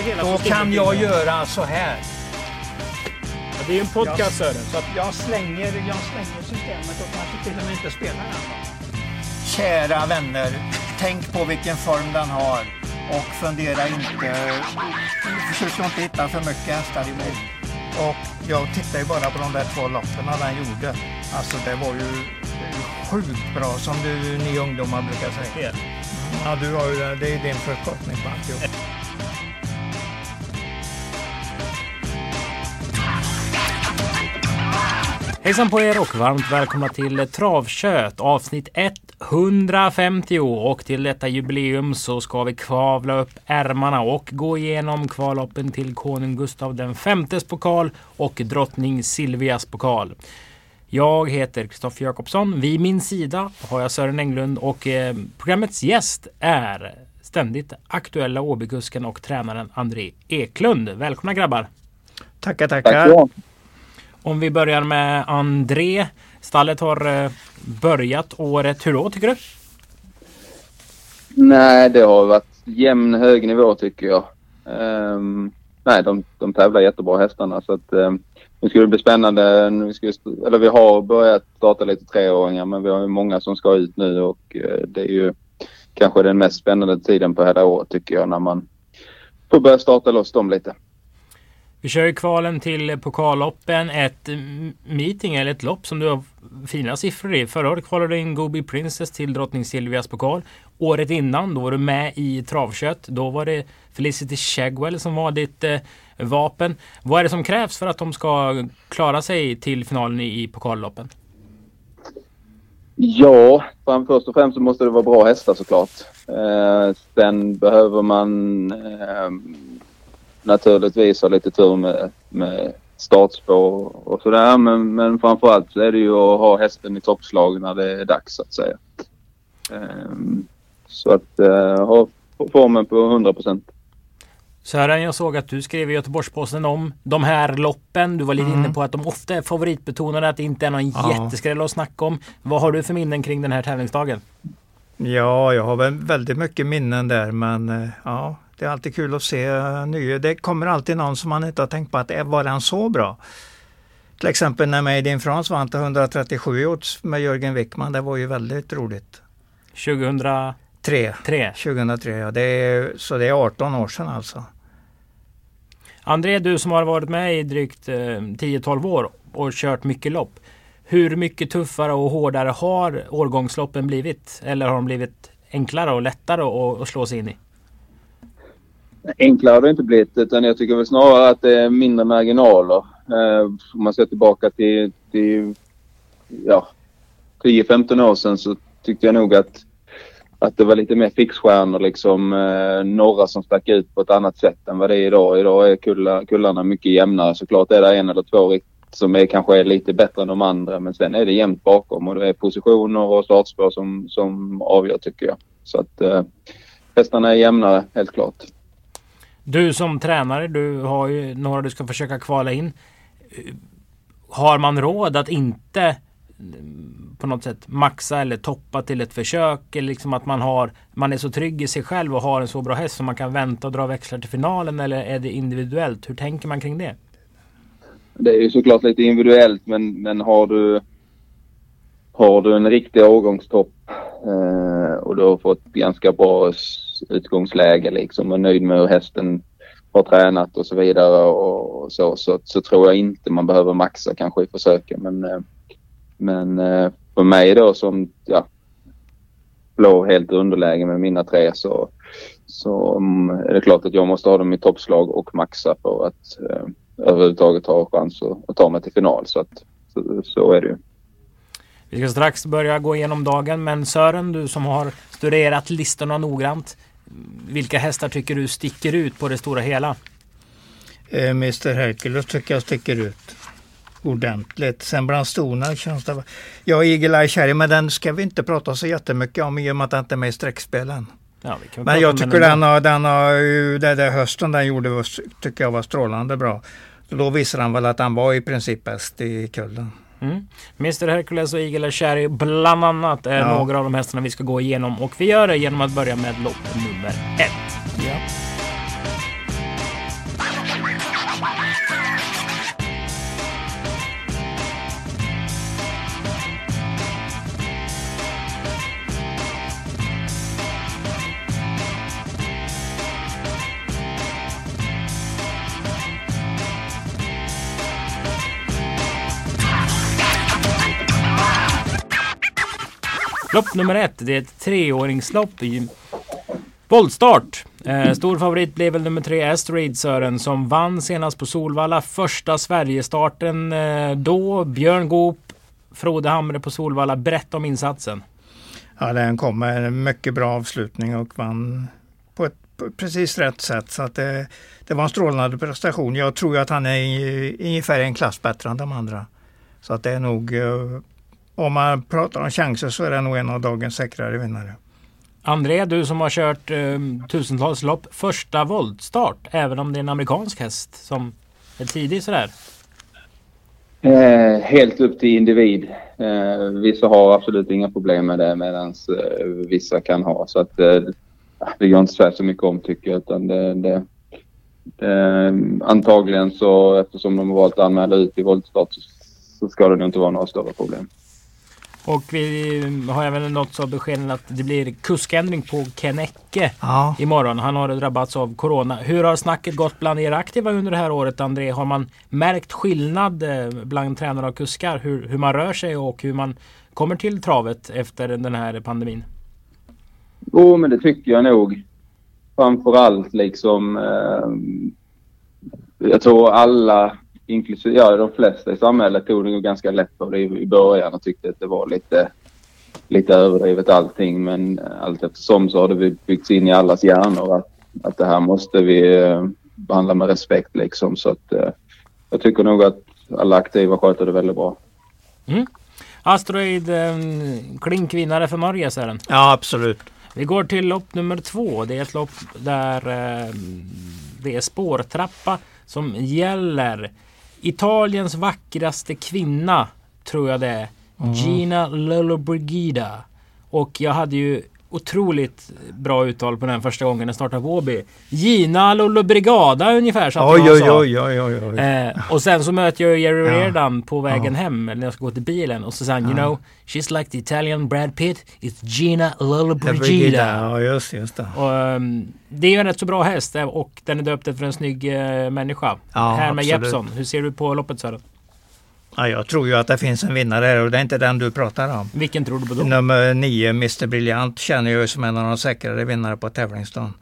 hela Då kan jag göra så här. Ja, det är ju en podcast Sören. Så att, Jag slänger, jag slänger systemet och kanske till och med inte spelar den. Kära vänner, tänk på vilken form den har och fundera inte, försök inte hitta för mycket hästar i mig. Och jag tittar ju bara på de där två loppen den gjorde. Alltså det var ju sjukt bra som du, ni ungdomar brukar säga. Ja, du har ju det. Är din förkortning på alltihop. Hejsan på er och varmt välkomna till Travkött avsnitt 150 och till detta jubileum så ska vi kavla upp ärmarna och gå igenom kvalloppen till konung Gustav den femtes pokal och drottning Silvias pokal. Jag heter Kristoffer Jakobsson. Vid min sida har jag Sören Englund och eh, programmets gäst är ständigt aktuella Åbykusken och tränaren André Eklund. Välkomna grabbar! Tackar, Tack tackar. så om vi börjar med André. Stallet har eh, börjat året. Hur då tycker du? Nej, det har varit jämn hög nivå tycker jag. Um, nej, de, de tävlar jättebra hästarna så att um, nu ska det bli spännande. Nu ska vi, eller vi har börjat starta lite treåringar men vi har ju många som ska ut nu och uh, det är ju kanske den mest spännande tiden på hela året tycker jag när man får börja starta loss dem lite. Vi kör ju kvalen till pokalloppen. Ett meeting eller ett lopp som du har fina siffror i. Förra året kvalade du in Gobi Princess till drottning Silvias pokal. Året innan då var du med i travkött. Då var det Felicity Shagwell som var ditt eh, vapen. Vad är det som krävs för att de ska klara sig till finalen i, i pokalloppen? Ja, först och främst så måste det vara bra hästar såklart. Eh, sen behöver man eh, naturligtvis ha lite tur med, med startspår och sådär. Men, men framförallt så är det ju att ha hästen i toppslag när det är dags så att säga. Eh, så att eh, ha formen på 100 procent. Sören, jag såg att du skrev i Göteborgs-Posten om de här loppen. Du var lite Mm. inne på att de ofta är favoritbetonade, att det inte är någon Ja. jätteskräll att snacka om. Vad har du för minnen kring den här tävlingsdagen? Ja, jag har väl väldigt mycket minnen där men eh, ja, det är alltid kul att se eh, nya. Det kommer alltid någon som man inte har tänkt på att eh, var den så bra? Till exempel när Made in France vann till 137 odds med Jörgen Wickman. Det var ju väldigt roligt. 2003. 3, 2003 ja. Det är, så det är 18 år sedan alltså. André, du som har varit med i drygt eh, 10-12 år och kört mycket lopp. Hur mycket tuffare och hårdare har årgångsloppen blivit? Eller har de blivit enklare och lättare att, att slå sig in i? Enklare har det inte blivit utan jag tycker väl snarare att det är mindre marginaler. Eh, om man ser tillbaka till, till ja, 10-15 år sedan så tyckte jag nog att, att det var lite mer fixstjärnor liksom. Eh, några som stack ut på ett annat sätt än vad det är idag. Idag är kulla, kullarna mycket jämnare. Såklart är det en eller två som är, kanske är lite bättre än de andra men sen är det jämnt bakom och det är positioner och startspår som, som avgör tycker jag. Så att eh, hästarna är jämnare helt klart. Du som tränare, du har ju några du ska försöka kvala in. Har man råd att inte mm, på något sätt maxa eller toppa till ett försök? Eller liksom att man, har, man är så trygg i sig själv och har en så bra häst som man kan vänta och dra växlar till finalen? Eller är det individuellt? Hur tänker man kring det? Det är ju såklart lite individuellt men, men har du har du en riktig årgångstopp eh, och du har fått ganska bra utgångsläge liksom och nöjd med hur hästen har tränat och så vidare och, så, så, så tror jag inte man behöver maxa kanske i försöken. Men, eh, men eh, för mig då som ja, låg helt underläge med mina tre så, så mm, är det klart att jag måste ha dem i toppslag och maxa för att eh, överhuvudtaget ha chans att, att ta mig till final. Så, att, så, så är det ju. Vi ska strax börja gå igenom dagen men Sören, du som har studerat listorna noggrant. Vilka hästar tycker du sticker ut på det stora hela? Eh, Mr Hercules tycker jag sticker ut ordentligt. Sen bland stona känns det... Ja, Eagle Eye Cherry, men den ska vi inte prata så jättemycket om i och med att den inte är med i streckspelen. Ja, Men jag tycker ändå. den har, den har det där hösten den gjorde tycker jag var strålande bra. Då visade han väl att han var i princip bäst i kullen. Mm. Mr Hercules och Eagle Cherry bland annat är Ja. några av de hästarna vi ska gå igenom och vi gör det genom att börja med lopp nummer ett. Ja. Lopp nummer ett, det är ett treåringslopp i voltstart. Eh, stor favorit blev väl nummer tre Astrid Sören som vann senast på Solvalla. Första Sverigestarten eh, då. Björn Goop, Frode Hamre på Solvalla. Berätta om insatsen. Ja, den kom med en mycket bra avslutning och vann på ett på precis rätt sätt. Så att det, det var en strålande prestation. Jag tror att han är i, ungefär en klass bättre än de andra. Så att det är nog, eh, om man pratar om chanser så är det nog en av dagens säkrare vinnare. André, du som har kört eh, tusentals lopp. Första voltstart, även om det är en amerikansk häst som är tidig sådär. Eh, helt upp till individ. Eh, vissa har absolut inga problem med det medan eh, vissa kan ha. Så att eh, det går inte säga så mycket om tycker jag. Utan det, det, det, antagligen så eftersom de har valt att anmäla ut i voltstart så, så ska det nog inte vara några större problem. Och vi har även nått så beskeden att det blir kuskändring på Kennecke ja. imorgon. Han har drabbats av Corona. Hur har snacket gått bland er aktiva under det här året André? Har man märkt skillnad eh, bland tränare och kuskar? Hur, hur man rör sig och hur man kommer till travet efter den här pandemin? Jo, men det tycker jag nog. Framförallt liksom. Eh, jag tror alla inklusive, ja de flesta i samhället tog det ganska lätt på det i, början och tyckte att det var lite, lite överdrivet allting. Men allt eftersom så har det byggts in i allas hjärnor att, att det här måste vi eh, behandla med respekt liksom. Så att eh, jag tycker nog att alla aktiva sköter det väldigt bra. Mm. Asteroid eh, klink vinnare för Norge, den? Ja, absolut. Vi går till lopp nummer två. Det är ett lopp där eh, det är spårtrappa som gäller. Italiens vackraste kvinna tror jag det är. Mm. Gina Lollobrigida. Och jag hade ju otroligt bra uttal på den första gången den startade på Åby. Gina Lollobrigada ungefär så oj, oj, oj, oj, oj, oj. Eh, och sen så möter jag Jerry ja. På vägen ja. hem när jag ska gå till bilen och så säger han. You know She's like the Italian Brad Pitt It's Gina Lollobrigida. Ja just, just det. Och, um, det är ju en rätt så bra häst eh, och den är döpt efter en snygg uh, människa. Ja, här med absolut. Jeppson. Hur ser du på loppet Sören? Ja, jag tror ju att det finns en vinnare här och det är inte den du pratar om. Vilken tror du på då? Nummer nio, Mr Briljant, känner jag som en av de säkrare vinnare på tävlingsdagen.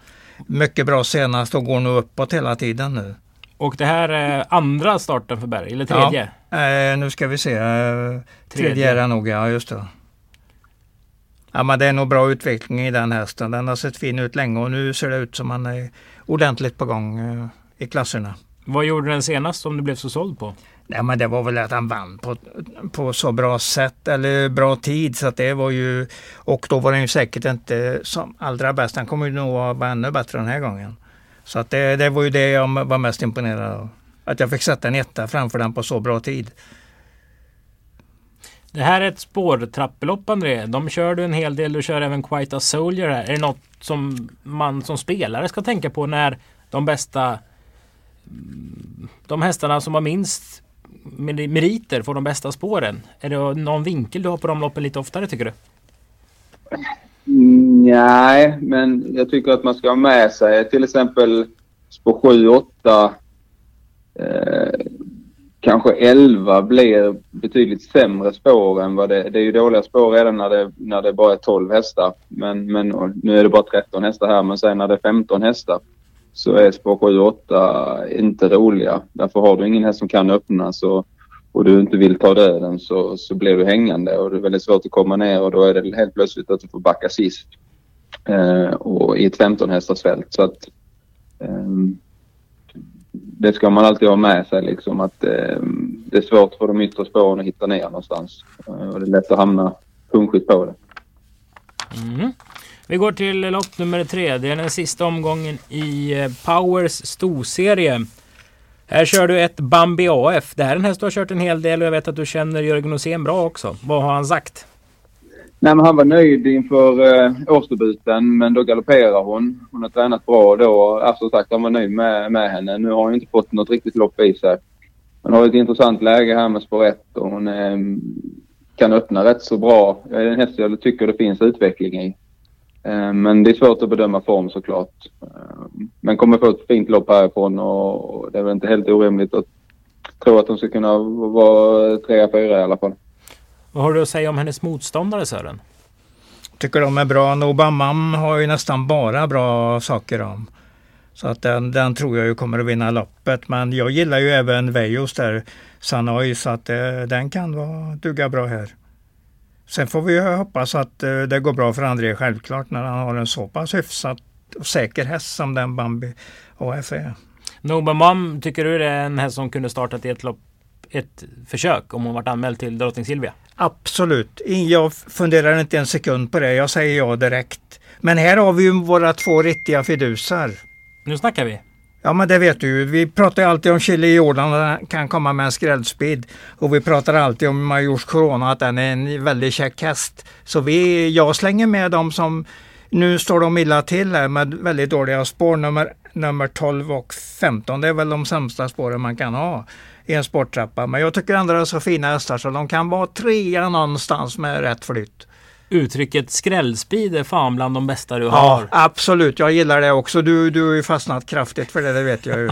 Mycket bra senast och går nog uppåt hela tiden nu. Och det här är andra starten för Berg, eller tredje? Ja, eh, nu ska vi se. Eh, tredje. tredje är det nog, ja just det. Ja, men det är nog bra utveckling i den hästen. Den har sett fin ut länge och nu ser det ut som han är ordentligt på gång eh, i klasserna. Vad gjorde den senast som du blev så såld på? Nej men det var väl att han vann på, på så bra sätt eller bra tid så att det var ju och då var han ju säkert inte som allra bäst. Han kommer ju nog att vara ännu bättre den här gången. Så att det, det var ju det jag var mest imponerad av. Att jag fick sätta en etta framför den på så bra tid. Det här är ett spårtrappelopp André. De kör du en hel del. Du kör även Quite a Soldier här. Är det något som man som spelare ska tänka på när de bästa de hästarna som har minst meriter får de bästa spåren? Är det någon vinkel du har på de loppen lite oftare tycker du? Mm, nej, men jag tycker att man ska ha med sig till exempel spår 7, 8, eh, kanske 11 blir betydligt sämre spår än vad det är. Det är ju dåliga spår redan när det, när det bara är 12 hästar. Men, men nu är det bara 13 hästar här, men sen när det är 15 hästar så är spår 7 och 8 inte roliga. Därför har du ingen häst som kan öppna så, och du inte vill ta döden så, så blir du hängande och det är väldigt svårt att komma ner och då är det helt plötsligt att du får backa sist. Eh, och i ett 15 hästars fält. Så att, eh, det ska man alltid ha med sig liksom att eh, det är svårt för de yttre spåren att hitta ner någonstans. Eh, och det är lätt att hamna punschigt på det. Mm. Vi går till lopp nummer tre. Det är den sista omgången i eh, Powers storserie. Här kör du ett Bambi AF. Det här är en häst du har kört en hel del och jag vet att du känner Jörgen Åsén bra också. Vad har han sagt? Nej, men han var nöjd inför eh, årsdebuten men då galopperar hon. Hon har tränat bra då. Alltså sagt, han var nöjd med, med henne. Nu har hon inte fått något riktigt lopp i sig. Hon har ett intressant läge här med spår 1 och hon eh, kan öppna rätt så bra. Det är en häst jag tycker det finns utveckling i. Eh, men det är svårt att bedöma form såklart. Eh, men kommer få ett fint lopp härifrån och det är väl inte helt orimligt att tro att de ska kunna vara trea, fyra i alla fall. Vad har du att säga om hennes motståndare Sören? Tycker de är bra. Nobamam har ju nästan bara bra saker om. Så att den, den tror jag ju kommer att vinna loppet. Men jag gillar ju även Vejos där, Sanoi, så att det, den kan vara, duga bra här. Sen får vi hoppas att eh, det går bra för André självklart när han har en så pass hyfsat och säker häst som den Bambi AF är. Nobamam, tycker du det är en häst som kunde startat i ett lopp ett försök om hon varit anmäld till drottning Silvia? Absolut. Jag funderar inte en sekund på det. Jag säger ja direkt. Men här har vi ju våra två riktiga fidusar. Nu snackar vi. Ja men det vet du ju. Vi pratar alltid om Chili Jordan och den kan komma med en skrällspeed. Och vi pratar alltid om Majors Corona att den är en väldigt käck häst. Så vi, jag slänger med dem som nu står de illa till här med väldigt dåliga spår. Nummer, nummer 12 och 15 det är väl de sämsta spåren man kan ha i en sporttrappa. Men jag tycker ändå det är så fina hästar så de kan vara trea någonstans med rätt flytt. Uttrycket skrällspeed är fan bland de bästa du ja, har. Absolut, jag gillar det också. Du, du har ju fastnat kraftigt för det, det vet jag ju.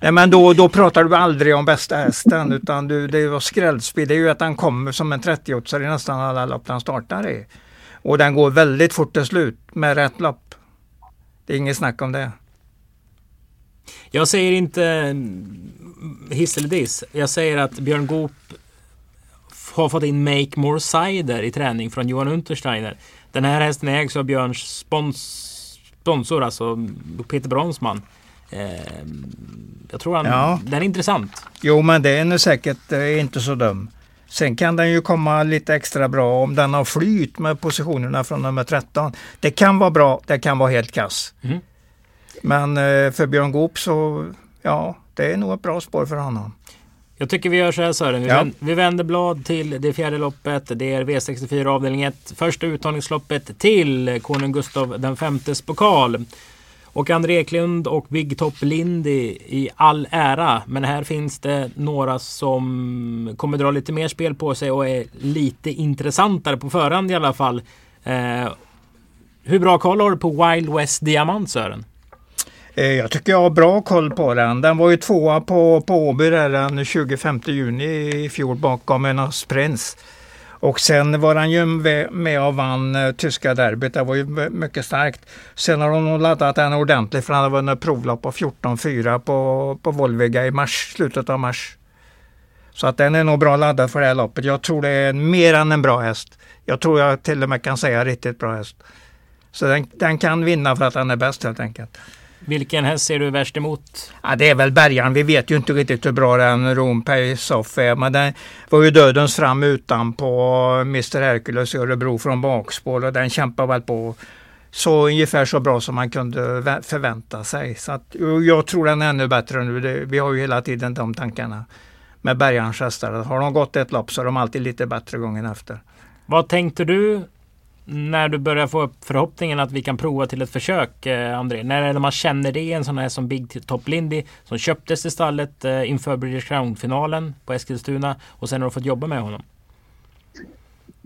Nej, men då, då pratar du aldrig om bästa hästen utan du, det var skrällspeed. Det är ju att han kommer som en 30 i nästan alla lopp han startar i. Och den går väldigt fort till slut med rätt lopp. Det är inget snack om det. Jag säger inte hiss eller diss. Jag säger att Björn Goop har fått in Make More Cider i träning från Johan Untersteiner. Den här hästen ägs av Björns spons sponsor, alltså Peter Bronsman. Eh, jag tror han, ja. den är intressant. Jo, men den är säkert eh, inte så dum. Sen kan den ju komma lite extra bra om den har flyt med positionerna från nummer 13. Det kan vara bra, det kan vara helt kass. Mm. Men eh, för Björn Goop så, ja, det är nog ett bra spår för honom. Jag tycker vi gör så här Sören. Vi, ja. vänder, vi vänder blad till det fjärde loppet. Det är V64 avdelning 1. Första uttagningsloppet till konung Gustav den femtes pokal. Och André Eklund och Big Top Lindy i all ära. Men här finns det några som kommer dra lite mer spel på sig och är lite intressantare på förhand i alla fall. Eh, hur bra koll har du på Wild West Diamant Sören? Eh, jag tycker jag har bra koll på den. Den var ju tvåa på, på Åby den 25 juni i fjol bakom en Prins. Och sen var han ju med och vann eh, tyska derbyt. Det var ju mycket starkt. Sen har de nog laddat den ordentligt för han har vunnit provlopp på 14-4 på, på Volviga i mars, slutet av mars. Så att den är nog bra laddad för det här loppet. Jag tror det är mer än en bra häst. Jag tror jag till och med kan säga riktigt bra häst. Så den, den kan vinna för att den är bäst helt enkelt. Vilken häst ser du värst emot? Ja, det är väl bärgaren. Vi vet ju inte riktigt hur bra den Rom Pace-Off är. Men den var ju dödens fram utan på Mr Hercules i Örebro från bakspår och den kämpar väl på så ungefär så bra som man kunde förvänta sig. Så att, jag tror den är ännu bättre nu. Det, vi har ju hela tiden de tankarna med Bergarns hästar. Har de gått ett lopp så är de alltid lite bättre gången efter. Vad tänkte du när du börjar få upp förhoppningen att vi kan prova till ett försök, eh, André? När är det man känner det? En sån här som Big Top Lindy som köptes i stallet eh, inför British Crown-finalen på Eskilstuna och sen har du fått jobba med honom.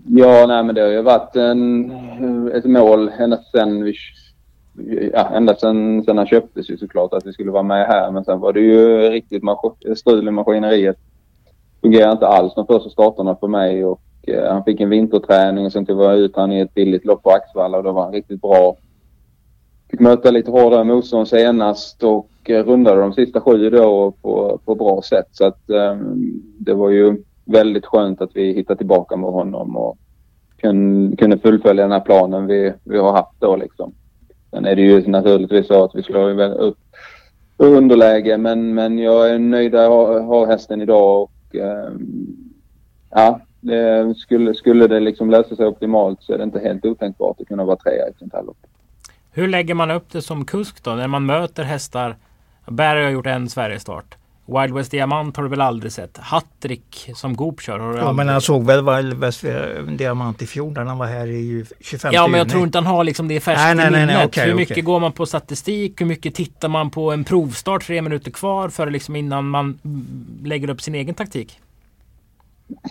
Ja, nej men det har ju varit en, ett mål ända sedan vi Ja, ända sedan, sedan han köptes ju såklart att vi skulle vara med här. Men sen var det ju riktigt strul i maskineriet. Fungerade inte alls de första starterna för mig och Eh, han fick en vinterträning och sen tog jag ut han i ett billigt lopp på Axvalla och då var han riktigt bra. Fick möta lite hårdare motstånd senast och eh, rundade de sista sju då på, på bra sätt. Så att um, det var ju väldigt skönt att vi hittade tillbaka med honom och kunde, kunde fullfölja den här planen vi, vi har haft då liksom. Sen är det ju naturligtvis så att vi slår ju upp underläge men, men jag är nöjd att ha, ha hästen idag och um, ja, det, skulle, skulle det liksom lösa sig optimalt så är det inte helt otänkbart att kunna vara trea i ett sånt här lopp. Hur lägger man upp det som kusk då? När man möter hästar. Berg har gjort en Sverigestart. Wild West Diamant har du väl aldrig sett? Hattrick som Goop kör har du Ja aldrig... men han såg väl Wild West Diamant i fjol när han var här i 25 Ja men jag tror inte han har liksom det färskt nej, nej, nej, nej, okay, Hur mycket okay. går man på statistik? Hur mycket tittar man på en provstart tre minuter kvar för liksom innan man lägger upp sin egen taktik?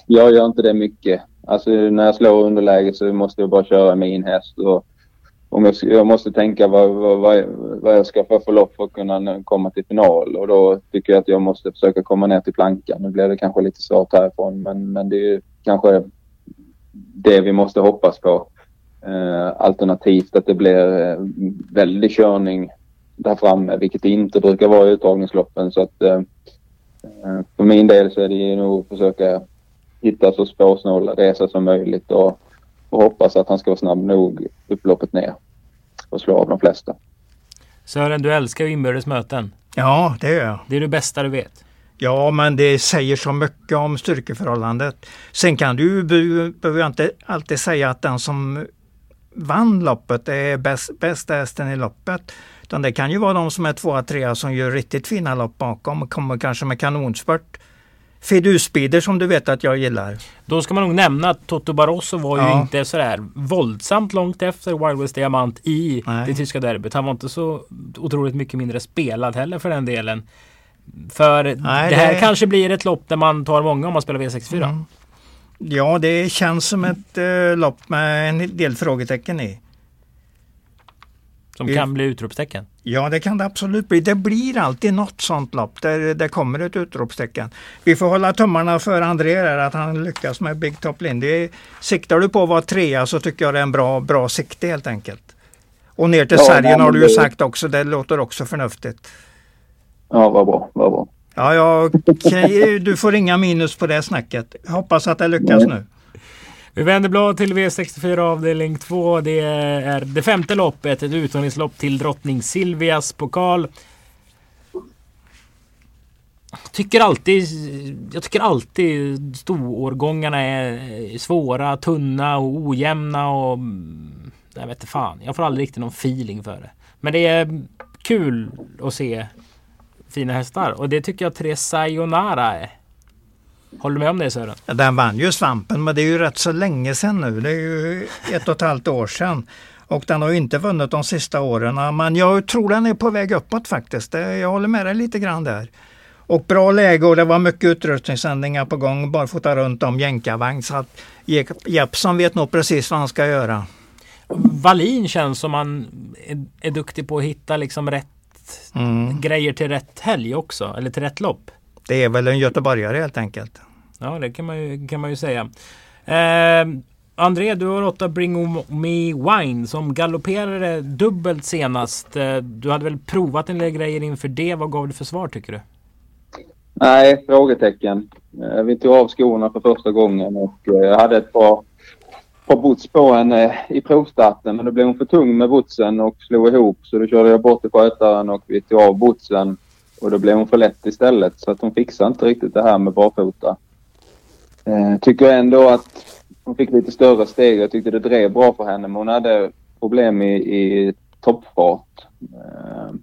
Jag gör inte det mycket. Alltså när jag slår underläge så måste jag bara köra min häst. Och om jag, jag måste tänka vad, vad, vad jag ska få för lopp för att kunna komma till final. Och då tycker jag att jag måste försöka komma ner till plankan. Nu blir det kanske lite svårt härifrån men, men det är kanske det vi måste hoppas på. Eh, alternativt att det blir eh, väldig körning där framme, vilket det inte brukar vara i uttagningsloppen. Så att, eh, eh, för min del så är det nog att försöka hitta så spårsnåla resa som möjligt och, och hoppas att han ska vara snabb nog upploppet ner och slå av de flesta. Sören, du älskar ju inbördes möten. Ja, det gör jag. Det är det bästa du vet. Ja, men det säger så mycket om styrkeförhållandet. Sen kan du behöver inte alltid säga att den som vann loppet är bäst, bästa hästen i loppet. Utan det kan ju vara de som är tvåa, trea som gör riktigt fina lopp bakom och kommer kanske med kanonspurt. Fiduspeeder som du vet att jag gillar. Då ska man nog nämna att Toto Barroso var ja. ju inte sådär våldsamt långt efter Wild West Diamant i Nej. det tyska derbyt. Han var inte så otroligt mycket mindre spelad heller för den delen. För Nej, det här det... kanske blir ett lopp där man tar många om man spelar V64. Mm. Ja, det känns som ett uh, lopp med en del frågetecken i. Som kan bli utropstecken? Ja, det kan det absolut bli. Det blir alltid något sånt lopp där det kommer ett utropstecken. Vi får hålla tummarna för André där, att han lyckas med Big Top Lindy. Siktar du på att vara trea så tycker jag det är en bra, bra sikte helt enkelt. Och ner till ja, Särgen har du ju sagt också, det låter också förnuftigt. Ja, vad bra, vad bra. Ja, ja okay. du får inga minus på det snacket. Hoppas att det lyckas nu. Vi vänder blad till V64 avdelning 2. Det är det femte loppet, ett uttagningslopp till drottning Silvias pokal. Jag tycker alltid, jag tycker alltid storårgångarna är svåra, tunna och ojämna och... Jag vet inte fan. Jag får aldrig riktigt någon feeling för det. Men det är kul att se fina hästar. Och det tycker jag Tre Sayonara är. Håller du med om det Sören? Den vann ju svampen men det är ju rätt så länge sedan nu. Det är ju ett och ett halvt år sedan. Och den har ju inte vunnit de sista åren. Men jag tror den är på väg uppåt faktiskt. Jag håller med dig lite grann där. Och bra läge och det var mycket utrustningssändningar på gång. Barfota runt om jänkarvagn. Så att Jeppsson vet nog precis vad han ska göra. Wallin känns som han är, är duktig på att hitta liksom rätt mm. grejer till rätt helg också. Eller till rätt lopp. Det är väl en göteborgare helt enkelt. Ja, det kan man ju, kan man ju säga. Eh, André, du har åtta Bring Me Wine som galopperade dubbelt senast. Eh, du hade väl provat en del grejer inför det. Vad gav du för svar tycker du? Nej, frågetecken. Eh, vi tog av skorna för första gången och eh, jag hade ett par, par boots på henne i provstarten men då blev hon för tung med bootsen och slog ihop så då körde jag bort till skötaren och vi tog av bootsen och då blev hon för lätt istället så att hon fixade inte riktigt det här med barfota. Eh, tycker ändå att hon fick lite större steg. Jag tyckte det drev bra för henne men hon hade problem i, i toppfart. Eh,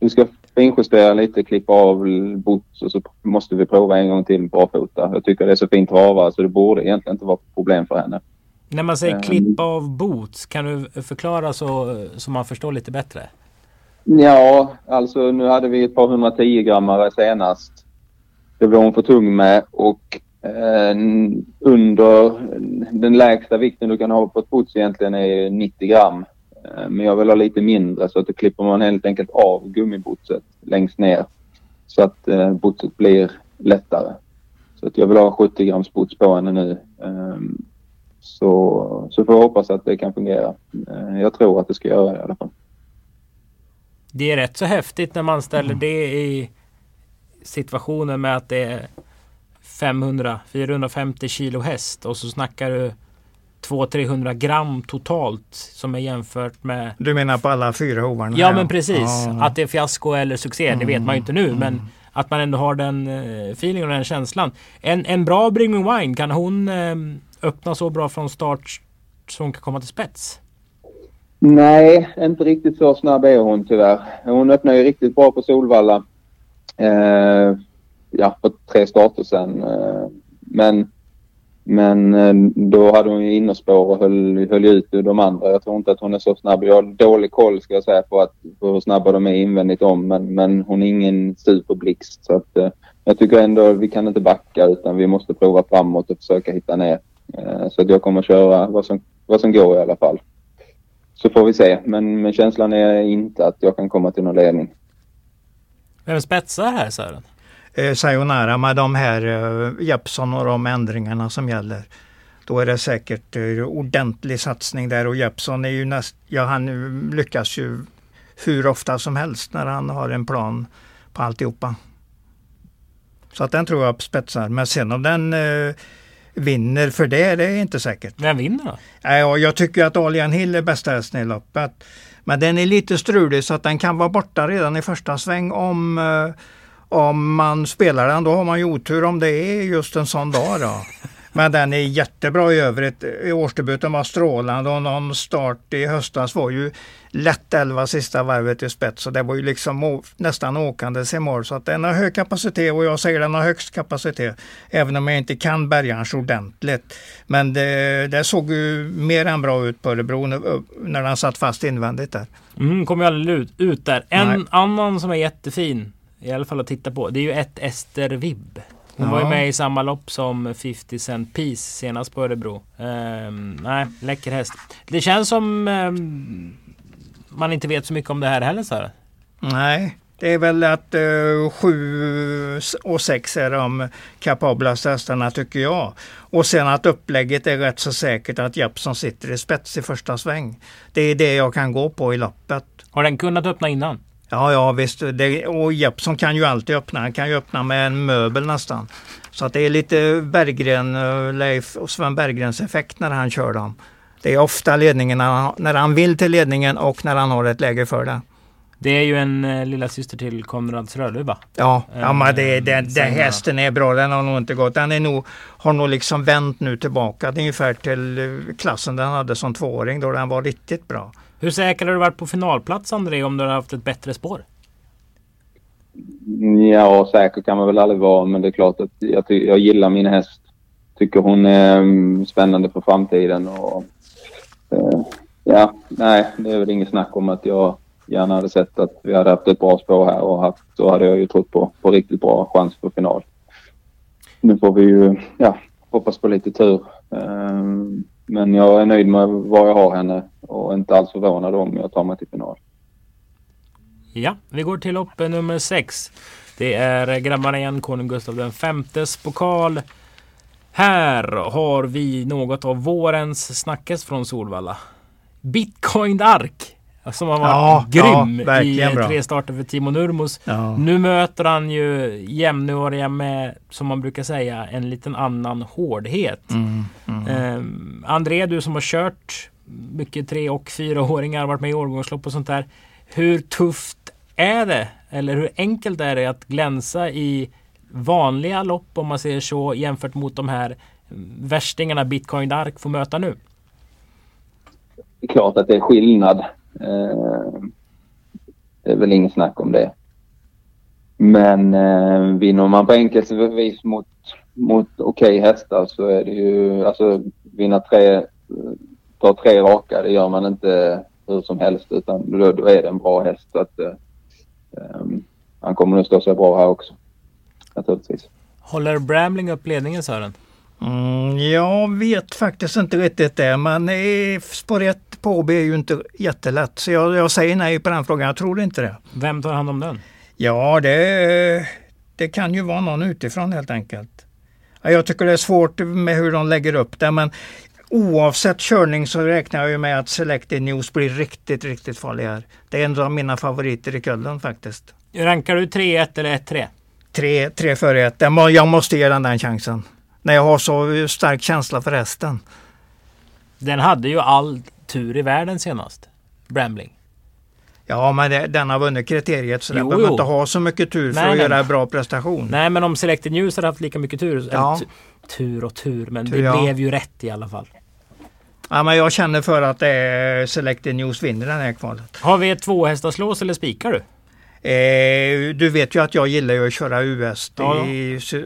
vi ska finjustera lite, klippa av boots och så måste vi prova en gång till barfota. Jag tycker det är så fint travare så det borde egentligen inte vara problem för henne. När man säger eh, klippa av boots, kan du förklara så, så man förstår lite bättre? Ja, alltså nu hade vi ett par 110 grammare senast. Det var hon för tung med och eh, under den lägsta vikten du kan ha på ett puts egentligen är 90 gram. Eh, men jag vill ha lite mindre så att då klipper man helt enkelt av gummibotset längst ner. Så att eh, botset blir lättare. Så att jag vill ha 70 grams bots på henne nu. Um, så, så får jag hoppas att det kan fungera. Uh, jag tror att det ska göra det i alla fall det är rätt så häftigt när man ställer mm. det i situationen med att det är 500-450 kilo häst och så snackar du 200-300 gram totalt som är jämfört med... Du menar på alla fyra hovarna? Ja, men precis. Ja. Att det är fiasko eller succé, mm. det vet man ju inte nu. Mm. Men att man ändå har den uh, feelingen och den känslan. En, en bra Bring Me Wine, kan hon uh, öppna så bra från start så hon kan komma till spets? Nej, inte riktigt så snabb är hon tyvärr. Hon öppnade ju riktigt bra på Solvalla. Eh, ja, för tre starter sen. Eh, men, men eh, då hade hon ju innerspår och höll, höll ut de andra. Jag tror inte att hon är så snabb. Jag har dålig koll ska jag säga på, att, på hur snabba de är invändigt om. Men, men hon är ingen superblixt. Så att, eh, jag tycker ändå att vi kan inte backa utan vi måste prova framåt och försöka hitta ner. Eh, så att jag kommer köra vad som, vad som går i alla fall. Så får vi se. Men, men känslan är inte att jag kan komma till någon ledning. Vem spetsar här Sören? Eh, sayonara med de här eh, Jeppson och de ändringarna som gäller. då är det säkert uh, ordentlig satsning där och Jeppsson är ju näst, ja han lyckas ju hur ofta som helst när han har en plan på alltihopa. Så att den tror jag spetsar. Men sen om den uh, vinner för det, det är inte säkert. Vem vinner då? Ja, jag tycker att Alian Hill är bästa hästen i loppet. Men den är lite strulig så att den kan vara borta redan i första sväng om, uh, om man spelar den. Då har man ju otur om det är just en sån dag. Då. Men den är jättebra i övrigt. Årsdebuten var strålande och någon start i höstas var ju lätt 11 sista varvet i spets. Så det var ju liksom nästan åkandes i mål. Så att den har hög kapacitet och jag säger den har högst kapacitet. Även om jag inte kan bärgarns ordentligt. Men det, det, såg ju mer än bra ut på Örebro när den satt fast invändigt där. Mm, kom ju aldrig ut, ut där. En Nej. annan som är jättefin, i alla fall att titta på, det är ju ett Ester Vibb. Hon ja. var ju med i samma lopp som 50 Cent Piece senast på Örebro. Um, nej, läcker häst. Det känns som um, man inte vet så mycket om det här heller så Nej, det är väl att uh, sju och sex är de kapablaste hästarna tycker jag. Och sen att upplägget är rätt så säkert att Jeppson sitter i spets i första sväng. Det är det jag kan gå på i loppet. Har den kunnat öppna innan? Ja, ja visst. Det, och Jeppson kan ju alltid öppna. Han kan ju öppna med en möbel nästan. Så att det är lite Berggren, eh, Leif och Sven Berggrens effekt när han kör dem. Det är ofta ledningen när han, när han vill till ledningen och när han har ett läge för det. Det är ju en eh, lilla syster till Konrads Rödluva. Ja, ja men det, det, det, hästen är bra. Den har nog inte gått. Den är nog, har nog liksom vänt nu tillbaka ungefär till eh, klassen den hade som tvååring då den var riktigt bra. Hur säker har du varit på finalplats André om du har haft ett bättre spår? Mm, ja, säker kan man väl aldrig vara men det är klart att jag, jag gillar min häst. Tycker hon är mm, spännande för framtiden och Eh, ja, nej, det är väl inget snack om att jag gärna hade sett att vi hade haft ett bra spår här och haft, då hade jag ju trott på, på riktigt bra chans på final. Nu får vi ju, ja, hoppas på lite tur. Eh, men jag är nöjd med var jag har henne och inte alls förvånad om jag tar mig till final. Ja, vi går till lopp nummer 6. Det är grabbarna igen, konung Gustav den femtes pokal. Här har vi något av vårens snackes från Solvalla. Bitcoin Ark. Som har varit ja, grym ja, i bra. tre starter för Timo Nurmos. Ja. Nu möter han ju jämnåriga med, som man brukar säga, en liten annan hårdhet. Mm, mm. Eh, André, du som har kört mycket tre och fyraåringar, varit med i årgångslopp och sånt där. Hur tufft är det? Eller hur enkelt är det att glänsa i vanliga lopp om man säger så jämfört mot de här värstingarna Bitcoin Dark får möta nu? Det är klart att det är skillnad. Eh, det är väl inget snack om det. Men eh, vinner man på enkelt vis mot, mot okej okay hästar så är det ju, alltså vinna tre, ta tre raka, det gör man inte hur som helst utan då, då är det en bra häst. Så att, eh, um, han kommer nog stå sig bra här också. Naturligtvis. Håller Bramling upp ledningen Sören? Mm, jag vet faktiskt inte riktigt det men spår 1 på AB är ju inte jättelätt. Så jag, jag, säger nej på den frågan. Jag tror inte det. Vem tar hand om den? Ja, det, det kan ju vara någon utifrån helt enkelt. Jag tycker det är svårt med hur de lägger upp det men oavsett körning så räknar jag ju med att Selected News blir riktigt, riktigt farlig här. Det är en av mina favoriter i kullen faktiskt. Rankar du 3-1 eller 1-3? 3, 3 före 1. Jag måste ge den den chansen. När jag har så stark känsla för hästen. Den hade ju all tur i världen senast. Brambling. Ja, men det, den har vunnit kriteriet så jo, den behöver inte ha så mycket tur för nej, att nej. göra en bra prestation. Nej, men om Selected News hade haft lika mycket tur. Ja. tur och tur, men tur, det ja. blev ju rätt i alla fall. Ja, men jag känner för att är Selected News vinner den här kvalet. Har vi ett tvåhästarslås eller spikar du? Eh, du vet ju att jag gillar ju att köra US ja.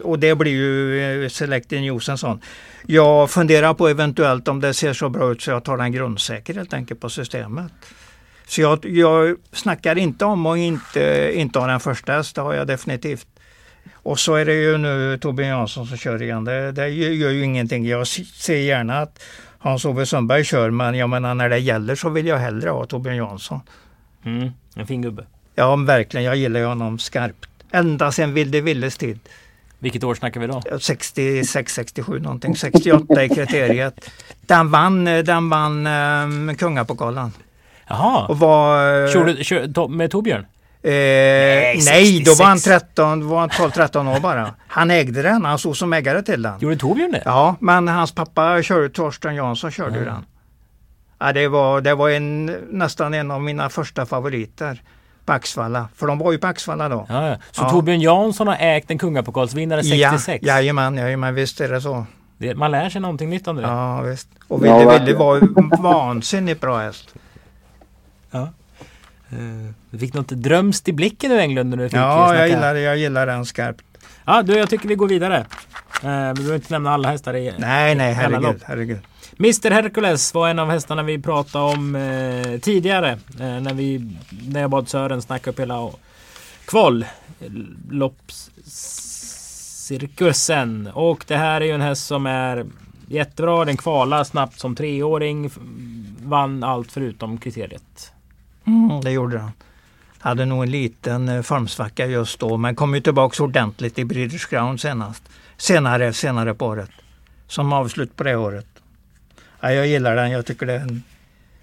och det blir ju eh, Selected News en sån. Jag funderar på eventuellt om det ser så bra ut så jag tar den grundsäker helt enkelt på systemet. Så jag, jag snackar inte om att inte, inte ha den första häst, det har jag definitivt. Och så är det ju nu Torbjörn Jansson som kör igen. Det, det gör ju ingenting. Jag ser gärna att Hans-Ove Sundberg kör men jag menar när det gäller så vill jag hellre ha Torbjörn Jansson. Mm, en fin gubbe. Ja verkligen, jag gillar honom skarpt. Ända sedan Vilde Villes tid. Vilket år snackar vi då? 66, 67 någonting. 68 i kriteriet. Den vann, den vann um, kungapokalen. Jaha. Och var... Körde, kör, med Torbjörn? Eh, nej, nej, då var han 13, var han 12-13 år bara. Han ägde den, han stod som ägare till den. Gjorde Torbjörn det? Ja, men hans pappa körde, Torsten Jansson körde mm. den. Ja, det var, det var en, nästan en av mina första favoriter på Axvalla. För de var ju på Axvalla då. Ja, ja. Så ja. Torbjörn Jansson har ägt en kungapokalsvinnare 66? Ja, jajamän, jajamän, visst är det så. Det, man lär sig någonting nytt André. Ja, visst. Och Ville ja, Ville var ju vansinnigt bra häst. Ja. Du fick något drömst i blicken nu Englund när du fick Ja, jag gillar, jag gillar den skarpt. Ja, du, jag tycker vi går vidare. Uh, vi behöver inte nämna alla hästar i Nej, nej, herregud, herregud. Mr Hercules var en av hästarna vi pratade om eh, tidigare. Eh, när, vi, när jag bad Sören snacka upp hela kvalloppscirkusen. Och det här är ju en häst som är jättebra. Den kvalar snabbt som treåring. Vann allt förutom kriteriet. Mm, det gjorde den. Hade nog en liten eh, formsvacka just då men kom ju tillbaks ordentligt i British Crown senast. Senare, senare på året. Som avslut på det året. Ja, jag gillar den. Jag tycker det är en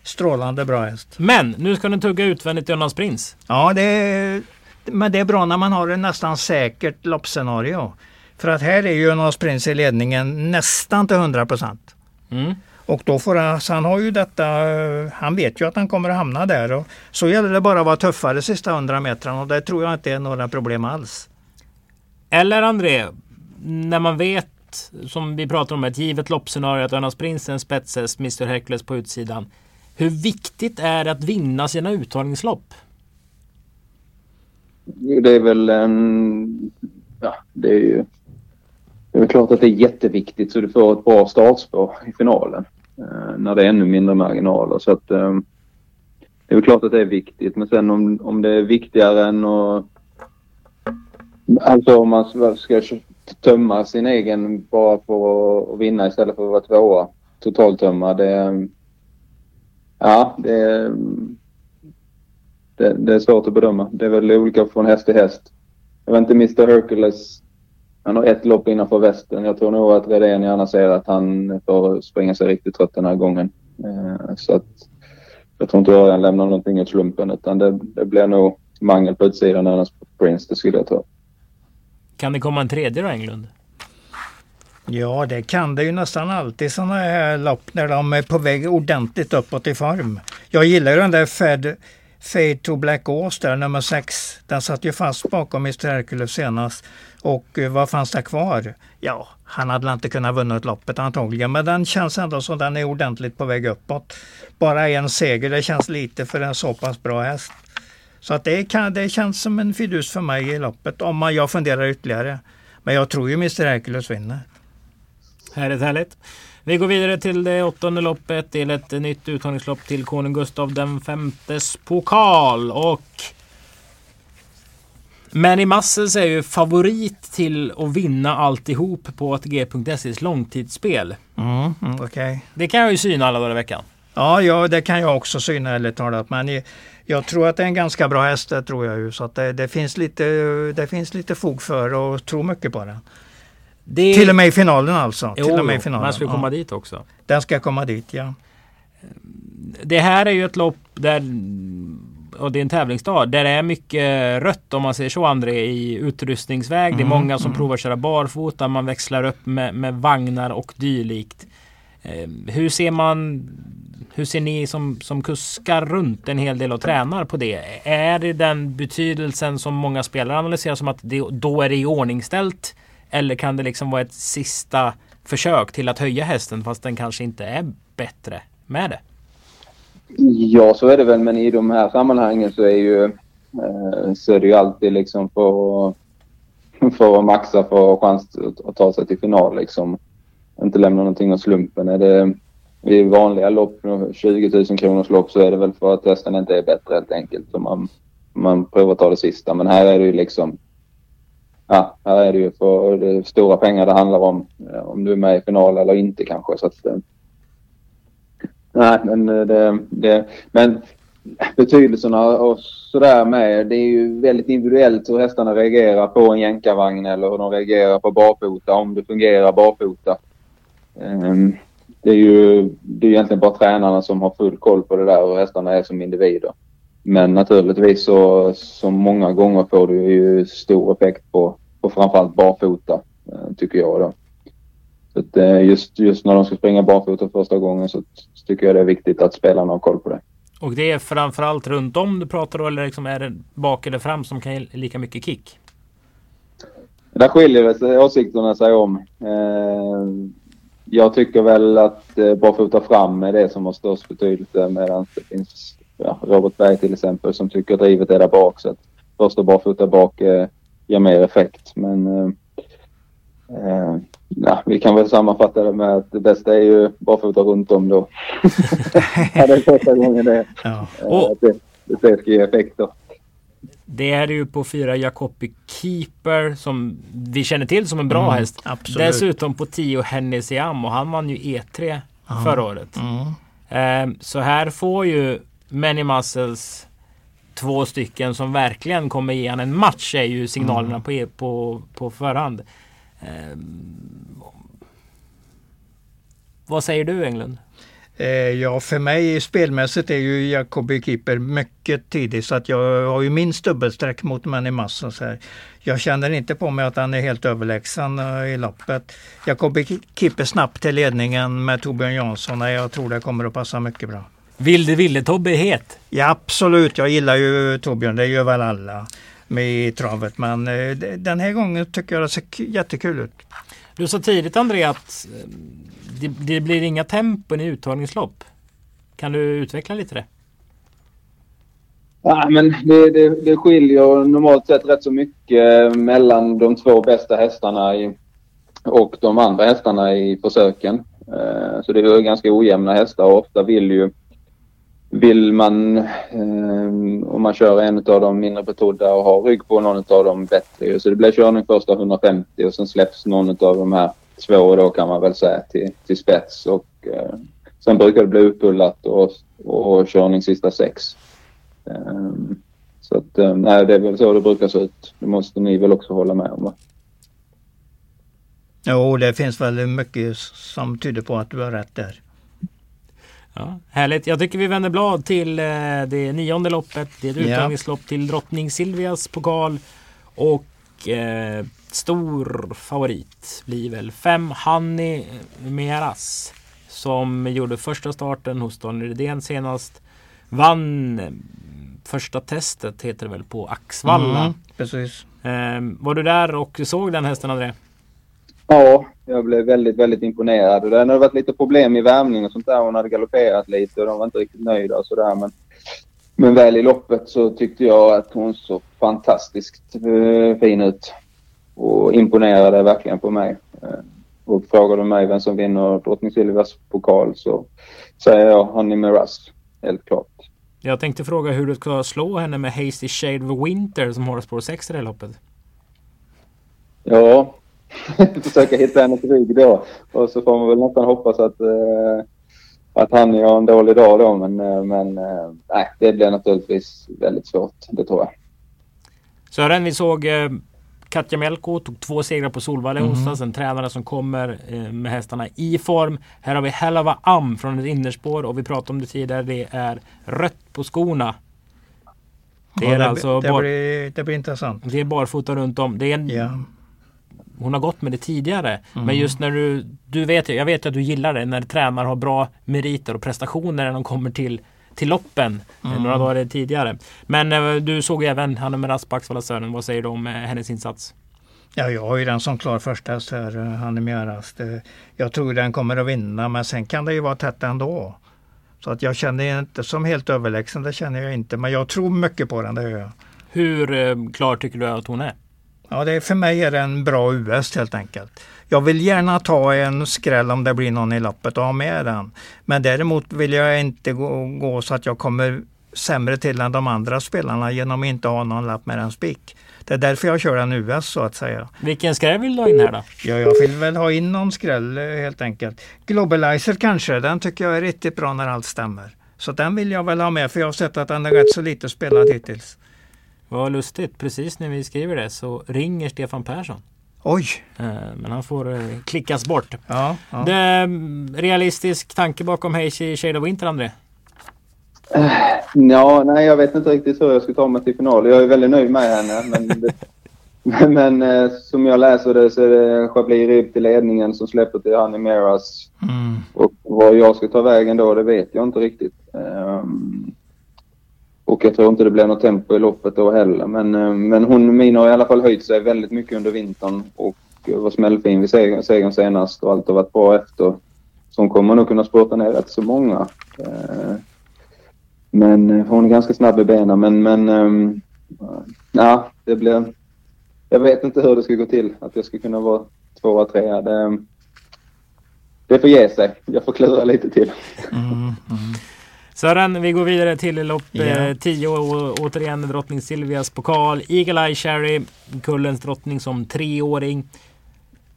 strålande bra häst. Men nu ska den tugga utvändigt i Önas Prins. Ja, det är, men det är bra när man har ett nästan säkert loppscenario. För att här är ju Önas Prins i ledningen nästan till 100 procent. Mm. Och då får han, han har ju detta, han vet ju att han kommer att hamna där. Och så gäller det bara att vara tuffare sista 100 metrarna och det tror jag inte är några problem alls. Eller André, när man vet som vi pratar om, ett givet loppscenario att Önas Prinsen är en spetshäst, Mr Hercules på utsidan. Hur viktigt är det att vinna sina uttagningslopp? Det är väl en... Ja, det är ju... Det är väl klart att det är jätteviktigt så du får ett bra startspår i finalen. Eh, när det är ännu mindre marginaler. Så att, eh, det är väl klart att det är viktigt. Men sen om, om det är viktigare än att... Alltså om man ska tömma sin egen bara för att vinna istället för att vara tvåa. Totaltömma. Det, ja, det, det, det, är svårt att bedöma. Det är väl olika från häst till häst. Jag vet inte, Mr Hercules. Han har ett lopp innanför västen. Jag tror nog att Redén gärna ser att han får springa sig riktigt trött den här gången. Eh, så att jag tror inte Örjan lämnar någonting åt slumpen utan det, det blir nog mangel på utsidan annars Prince, det skulle jag tro. Kan det komma en tredje då Englund? Ja, det kan det ju nästan alltid sådana här lopp när de är på väg ordentligt uppåt i form. Jag gillar ju den där Fed, Fade to Black Ås där, nummer 6. Den satt ju fast bakom Mr Hercules senast. Och eh, vad fanns det kvar? Ja, han hade inte kunnat vunnit loppet antagligen, men den känns ändå som den är ordentligt på väg uppåt. Bara en seger, det känns lite för en så pass bra häst. Så att det, kan, det känns som en fidus för mig i loppet om man, jag funderar ytterligare. Men jag tror ju Mr Hercules vinner. Härligt, härligt. Vi går vidare till det åttonde loppet till ett nytt uttagningslopp till konung Gustav den femtes pokal. Och Manny Muscles är ju favorit till att vinna alltihop på ATG.ses långtidsspel. Mm, mm, okay. Det kan jag ju syna alla dagar i veckan. Ja, ja, det kan jag också syna ärligt talat. Men jag tror att det är en ganska bra häst, det tror jag ju. Så att det, det, finns lite, det finns lite fog för att tro mycket på den. Det... Till och med i finalen alltså. Jo, Till och med i finalen. man ska komma ja. dit också. Den ska komma dit, ja. Det här är ju ett lopp där och det är en tävlingsdag där det är mycket rött om man säger så André i utrustningsväg. Mm, det är mm, många som mm. provar köra barfota. Man växlar upp med, med vagnar och dylikt. Eh, hur ser man hur ser ni som, som kuskar runt en hel del och tränar på det? Är det den betydelsen som många spelare analyserar som att det, då är det iordningställt? Eller kan det liksom vara ett sista försök till att höja hästen fast den kanske inte är bättre med det? Ja, så är det väl. Men i de här sammanhangen så är ju eh, så är det ju alltid liksom för, för att maxa för att ha chans att ta sig till final liksom. Inte lämna någonting åt slumpen. Är det, i vanliga lopp, 20 000 kronors lopp, så är det väl för att hästen inte är bättre helt enkelt. Så man, man provar att ta det sista. Men här är det ju liksom... Ja, här är det ju för det stora pengar det handlar om. Eh, om du är med i final eller inte kanske. Så att, eh, nej, men eh, det, det, men betydelserna och sådär med. Det är ju väldigt individuellt hur hästarna reagerar på en jänkarvagn eller hur de reagerar på barfota, om det fungerar barfota. Um, det är ju det är egentligen bara tränarna som har full koll på det där och hästarna är som individer. Men naturligtvis så, så många gånger får du ju stor effekt på, på framförallt barfota, eh, tycker jag då. Så att eh, just, just när de ska springa barfota första gången så tycker jag det är viktigt att spelarna har koll på det. Och det är framförallt runt om du pratar då eller liksom är det bak eller fram som kan ge lika mycket kick? Där skiljer sig åsikterna sig om. Eh, jag tycker väl att eh, barfota fram är det som har störst betydelse medan det finns ja, Robert Berg till exempel som tycker drivet är där bak. Så att första barfota bak eh, ger mer effekt. Men eh, eh, ja, vi kan väl sammanfatta det med att det bästa är ju barfota runt om då. ja, det är första gången det. Ja. Eh, och, det, det ska ge effekt då. Det är ju på fyra Jacobi Keeper som vi känner till som en bra mm, häst. Absolut. Dessutom på 10 Hennessy Am och han vann ju E3 mm. förra året. Mm. Eh, så här får ju Many Muscles två stycken som verkligen kommer ge han en match är ju signalerna mm. på, e- på, på förhand. Eh, vad säger du Englund? Eh, ja, för mig spelmässigt är ju Jacobi Keeper mycket tidig så att jag har ju minst dubbelsträck mot Manny Massos här. Jag känner inte på mig att han är helt överlägsen uh, i loppet. Jacobi Keeper snabbt till ledningen med Torbjörn Jansson. Jag tror det kommer att passa mycket bra. Vilde Ville-Tobbe är het? Ja absolut, jag gillar ju Torbjörn, det gör väl alla med travet. Men uh, den här gången tycker jag det ser jättekul ut. Du sa tidigt André att det, det blir inga tempon i uttagningslopp. Kan du utveckla lite det? Ja, men det, det, det skiljer normalt sett rätt så mycket eh, mellan de två bästa hästarna i, och de andra hästarna i försöken. Eh, så det är ganska ojämna hästar och ofta vill ju vill man, eh, om man kör en av de mindre betrodda och har rygg på någon av dem bättre. Så det blir körning första 150 och sen släpps någon av de här två då kan man väl säga till, till spets och eh, sen brukar det bli uppullat och, och körning sista sex. Um, så att eh, nej, det är väl så det brukar se ut. Det måste ni väl också hålla med om va? Jo, det finns väl mycket som tyder på att du har rätt där. Ja, härligt. Jag tycker vi vänder blad till eh, det nionde loppet. Det är ett uttagningslopp ja. till drottning Silvias pokal. Och eh, stor favorit blir väl fem Hanni Meras. Som gjorde första starten hos Daniel Redén senast. Vann eh, första testet heter det väl på Axvalla. Mm, precis. Eh, var du där och såg den hästen André? Ja, jag blev väldigt, väldigt imponerad. Det hade varit lite problem i värmning och sånt där. Hon hade galopperat lite och de var inte riktigt nöjda och sådär. Men, men väl i loppet så tyckte jag att hon såg fantastiskt eh, fin ut och imponerade verkligen på mig. Eh, och frågar du mig vem som vinner Drottning Silvias pokal så säger jag Honey Miraz, helt klart. Jag tänkte fråga hur du ska slå henne med Hasty Shade of Winter som har spår 6 i det här loppet. Ja, försöka hitta hennes rygg då. Och så får man väl nästan hoppas att, eh, att han har en dålig dag då. Men, eh, men eh, nej, det blir naturligtvis väldigt svårt. Det tror jag. Sören, vi såg eh, Katja Melko tog två segrar på Solvalla i mm. onsdags. En tränare som kommer eh, med hästarna i form. Här har vi Hellava Am från ett innerspår och vi pratade om det tidigare. Det är rött på skorna. Det, ja, är det, alltså det, bar, blir, det blir intressant. Det är barfota runt om. Det är en, ja. Hon har gått med det tidigare. Mm. Men just när du, du vet, jag vet att du gillar det när tränare har bra meriter och prestationer när de kommer till till loppen mm. några dagar tidigare. Men eh, du såg även Hanna på Axevalla Sören. Vad säger du om eh, hennes insats? Ja, jag har ju den som klar första här, eh, Hanne Mjöras. Jag tror den kommer att vinna, men sen kan det ju vara tätt ändå. Så att jag känner inte som helt överlägsen, det känner jag inte. Men jag tror mycket på den, det gör jag. Hur eh, klar tycker du att hon är? Ja, det är, för mig är det en bra US helt enkelt. Jag vill gärna ta en skräll om det blir någon i loppet och ha med den. Men däremot vill jag inte gå, gå så att jag kommer sämre till än de andra spelarna genom att inte ha någon lapp med en spik. Det är därför jag kör en US så att säga. Vilken skräll vill du ha in här då? Ja, jag vill väl ha in någon skräll eh, helt enkelt. Globalizer kanske, den tycker jag är riktigt bra när allt stämmer. Så den vill jag väl ha med för jag har sett att den är rätt så lite spelad hittills. Vad lustigt, precis när vi skriver det så ringer Stefan Persson. Oj! Eh, men han får eh, klickas bort. Ja, ja. Det är mm, realistisk tanke bakom Heishi Shade of Winter, André? Ja, nej jag vet inte riktigt hur jag ska ta mig till final. Jag är väldigt nöjd med henne. Men, det, men eh, som jag läser det så är det Chablis Rib till ledningen som släpper till Honey Meras. Mm. Och vad jag ska ta vägen då, det vet jag inte riktigt. Um, och jag tror inte det blir något tempo i loppet då heller. Men, eh, men hon, Mina har i alla fall höjt sig väldigt mycket under vintern och eh, var smällfin vid segern, segern senast och allt har varit bra efter. Så hon kommer nog kunna spurta ner rätt så många. Eh, men hon är ganska snabb i benen. Men, men ehm, ja, det blir... Jag vet inte hur det ska gå till. Att jag ska kunna vara tvåa, trea. Det, det får ge sig. Jag får klura lite till. Mm, mm. Sören, vi går vidare till lopp 10 yeah. och återigen drottning Silvias pokal. Eagle Eye Cherry, kullens drottning som treåring.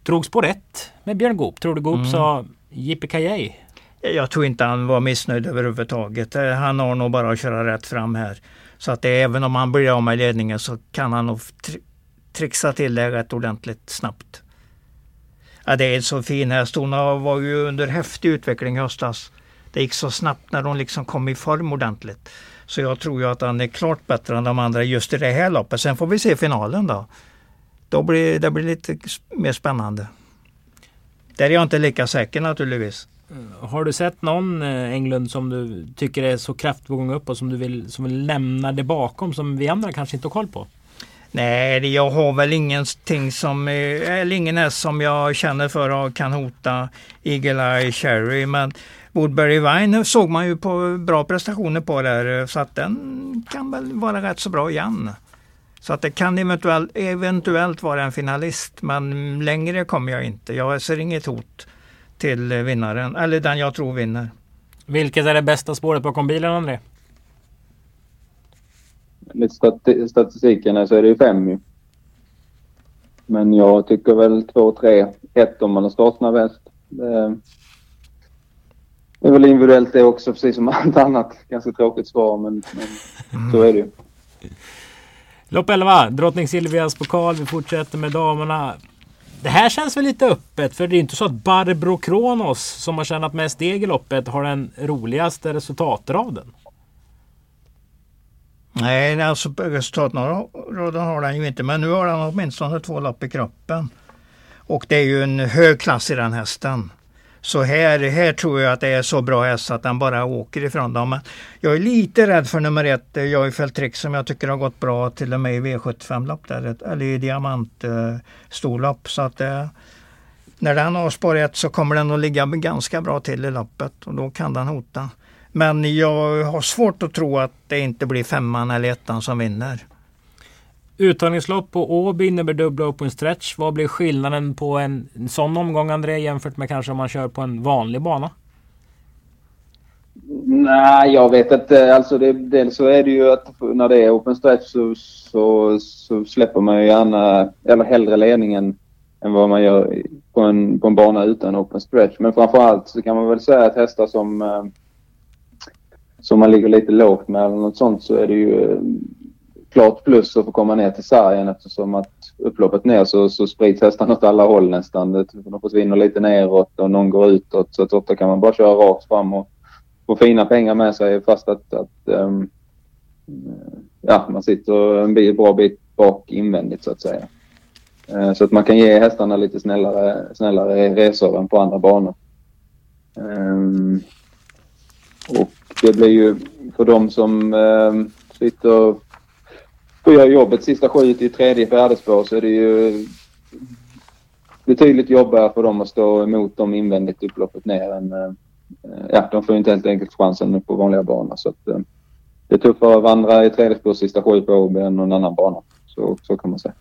Drogs på rätt med Björn Goop. Tror du Goop mm. sa Yippee jag tror inte han var missnöjd överhuvudtaget. Eh, han har nog bara att köra rätt fram här. Så att det, även om han blir av med ledningen så kan han nog tri trixa till det rätt ordentligt snabbt. Ja, det är en så fin häst. Hon var ju under häftig utveckling i höstas. Det gick så snabbt när hon liksom kom i form ordentligt. Så jag tror ju att han är klart bättre än de andra just i det här loppet. Sen får vi se finalen då. Då blir det blir lite mer spännande. Där är jag inte lika säker naturligtvis. Har du sett någon eh, Englund som du tycker är så kraftigt på gång upp och som du vill, som vill lämna det bakom som vi andra kanske inte har koll på? Nej, jag har väl ingenting som, eller ingen häst som jag känner för och kan hota Eagle Eye Cherry. Men Woodbury Vine såg man ju på bra prestationer på där så att den kan väl vara rätt så bra igen. Så att det kan eventuellt, eventuellt vara en finalist men längre kommer jag inte. Jag ser inget hot till vinnaren, eller den jag tror vinner. Vilket är det bästa spåret bakom bilen, André? Enligt statistiken så är det ju fem ju. Men jag tycker väl två, tre, ett om man har startsnabb häst. Det är väl individuellt det också, precis som allt annat. Ganska tråkigt svar, men, men så är det ju. Lopp 11, Drottning Silvias pokal. Vi fortsätter med damerna. Det här känns väl lite öppet för det är inte så att Barbro Kronos som har tjänat mest deg i loppet har den roligaste resultatraden. Nej, alltså resultatraden har den ju inte men nu har den åtminstone två lopp i kroppen. Och det är ju en hög klass i den hästen. Så här, här tror jag att det är så bra häst att den bara åker ifrån dem. Men jag är lite rädd för nummer ett, eh, Joyfeld Trick som jag tycker har gått bra till och med i V75-lopp där, eller i diamantstorlopp. eh. Så att eh, när den har spår ett så kommer den att ligga ganska bra till i loppet och då kan den hota. Men jag har svårt att tro att det inte blir femman eller ettan som vinner. Uttagningslopp på Åby innebär dubbla open stretch. Vad blir skillnaden på en, sån omgång André jämfört med kanske om man kör på en vanlig bana? Nej, jag vet inte. Alltså det, dels så är det ju att när det är open stretch så, så, så släpper man ju gärna, eller hellre ledningen än vad man gör på en, på en bana utan open stretch. Men framförallt så kan man väl säga att hästar som, eh, som man ligger lite lågt med eller något sånt så är det ju eh, klart plus att få komma ner till sargen eftersom att upploppet ner så, så sprids hästarna åt alla håll nästan. Typ de försvinner lite neråt och någon går utåt så att ofta kan man bara köra rakt fram och få fina pengar med sig fast att, att um, ja, man sitter en bra bit bak invändigt så att säga. Uh, så att man kan ge hästarna lite snällare, snällare resor än på andra banor. Um, och det blir ju för de som um, sitter får göra jobbet sista sju till tredje, färdespår så är det ju betydligt jobbigare för dem att stå emot dem invändigt upploppet ner än... Eh, ja, de får ju inte helt enkelt chansen på vanliga banor så att eh, det är tuffare att vandra i tredje spår sista sju på Åby än någon annan bana. Så, så kan man säga.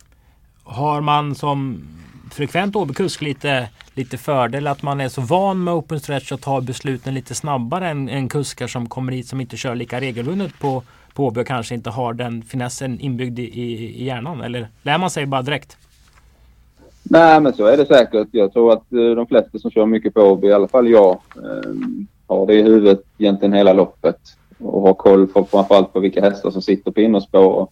Har man som frekvent Åbykusk lite, lite fördel att man är så van med open stretch och tar besluten lite snabbare än, än kuskar som kommer hit som inte kör lika regelbundet på HB kanske inte har den finessen inbyggd i, i, hjärnan? Eller lär man sig bara direkt? Nej, men så är det säkert. Jag tror att eh, de flesta som kör mycket på HB, i alla fall jag, ehm, har det i huvudet egentligen hela loppet och har koll på framförallt på vilka hästar som sitter på innerspår.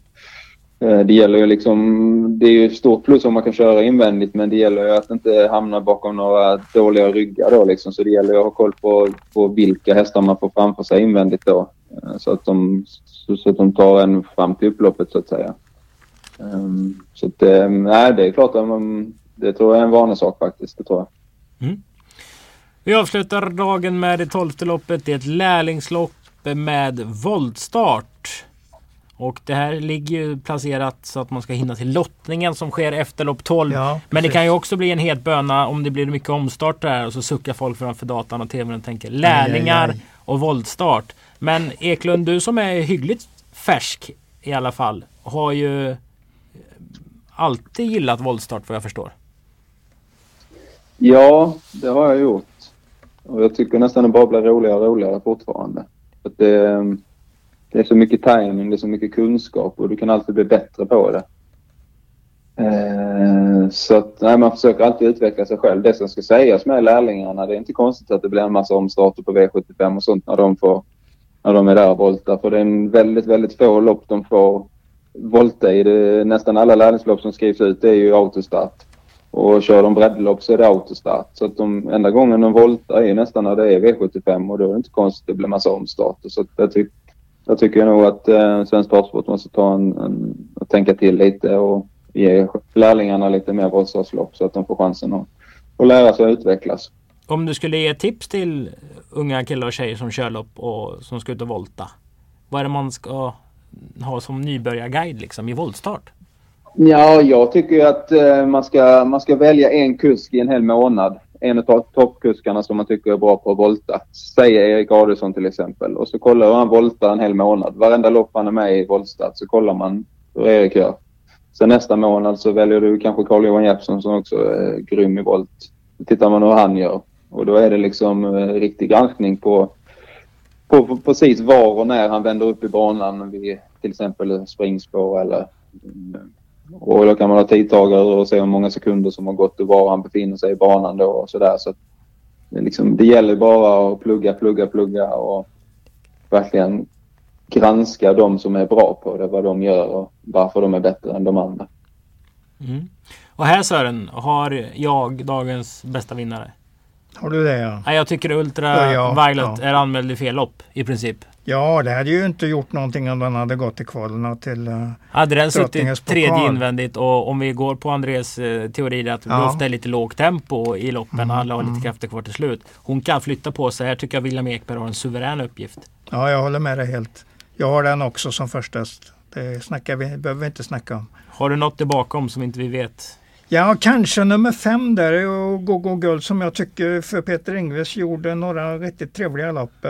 Eh, det gäller ju liksom, det är ju ett stort plus om man kan köra invändigt men det gäller ju att inte hamna bakom några dåliga ryggar då liksom. Så det gäller ju att ha koll på, på vilka hästar man får framför sig invändigt då. Eh, så att de, så att de tar en fram till upploppet så att säga. Ehm, så att, eh, nej det är klart att man, det tror jag är en vanesak faktiskt. Det tror jag. Mm. Vi avslutar dagen med det tolfte loppet. Det är ett lärlingslopp med voltstart. Och det här ligger ju placerat så att man ska hinna till lottningen som sker efter lopp 12. Ja, Men det kan ju också bli en het böna om det blir mycket omstart där och så suckar folk framför datan och tvn och tänker lärlingar aj, aj, aj. och voltstart. Men Eklund, du som är hyggligt färsk i alla fall har ju alltid gillat våldstart vad jag förstår. Ja, det har jag gjort. Och jag tycker nästan det bara blir roligare och roligare fortfarande. För det, det är så mycket timing, det är så mycket kunskap och du kan alltid bli bättre på det. Eh, så att nej, man försöker alltid utveckla sig själv. Det som ska sägas med lärlingarna, det är inte konstigt att det blir en massa omstarter på V75 och sånt när de, får, när de är där och voltar. För det är en väldigt, väldigt få lopp de får volta i. Det, nästan alla lärlingslopp som skrivs ut det är ju autostart. Och kör de breddlopp så är det autostart. Så att de enda gången de voltar är nästan när det är V75 och då är det inte konstigt att det blir massa omstarter. Så jag, tyck, jag tycker nog att eh, svensk travsport måste ta en, en, och tänka till lite och ge lärlingarna lite mer voltstartslopp så att de får chansen att, att lära sig och utvecklas. Om du skulle ge tips till unga killar och tjejer som kör lopp och som ska ut och volta. Vad är det man ska ha som nybörjarguide liksom i voltstart? Ja, jag tycker att eh, man, ska, man ska välja en kusk i en hel månad. En av toppkuskarna som man tycker är bra på att volta. Säger Erik Adelsson till exempel. Och så kollar han volta en hel månad. Varenda lopp han är med i voltstart så kollar man hur Erik gör. Sen nästa månad så väljer du kanske Carl-Johan Jeppsson som också är grym i volt. Då tittar man hur han gör. Och då är det liksom eh, riktig granskning på, på, på, precis var och när han vänder upp i banan vid till exempel springspår eller och då kan man ha tidtagare och se hur många sekunder som har gått och var han befinner sig i banan då och sådär. Så det, liksom, det gäller bara att plugga, plugga, plugga och verkligen granska de som är bra på det, vad de gör och varför de är bättre än de andra. Mm. Och här Sören har jag dagens bästa vinnare. Har du det ja? jag tycker Ultra ja, Violet är anmäld i fel lopp i princip. Ja, det hade ju inte gjort någonting om den hade gått till kvalen till uh, Hade den suttit tredje invändigt och om vi går på Andres uh, teori att ja. det ofta är lite lågt tempo i loppen, mm, alla har lite mm. krafter kvar till slut. Hon kan flytta på sig. Här tycker jag William Ekberg har en suverän uppgift. Ja, jag håller med dig helt. Jag har den också som första. Det snackar vi, behöver vi inte snacka om. Har du något där bakom som inte vi vet? Ja, kanske nummer fem där och Gogo Guld som jag tycker för Peter Ingves gjorde några riktigt trevliga lopp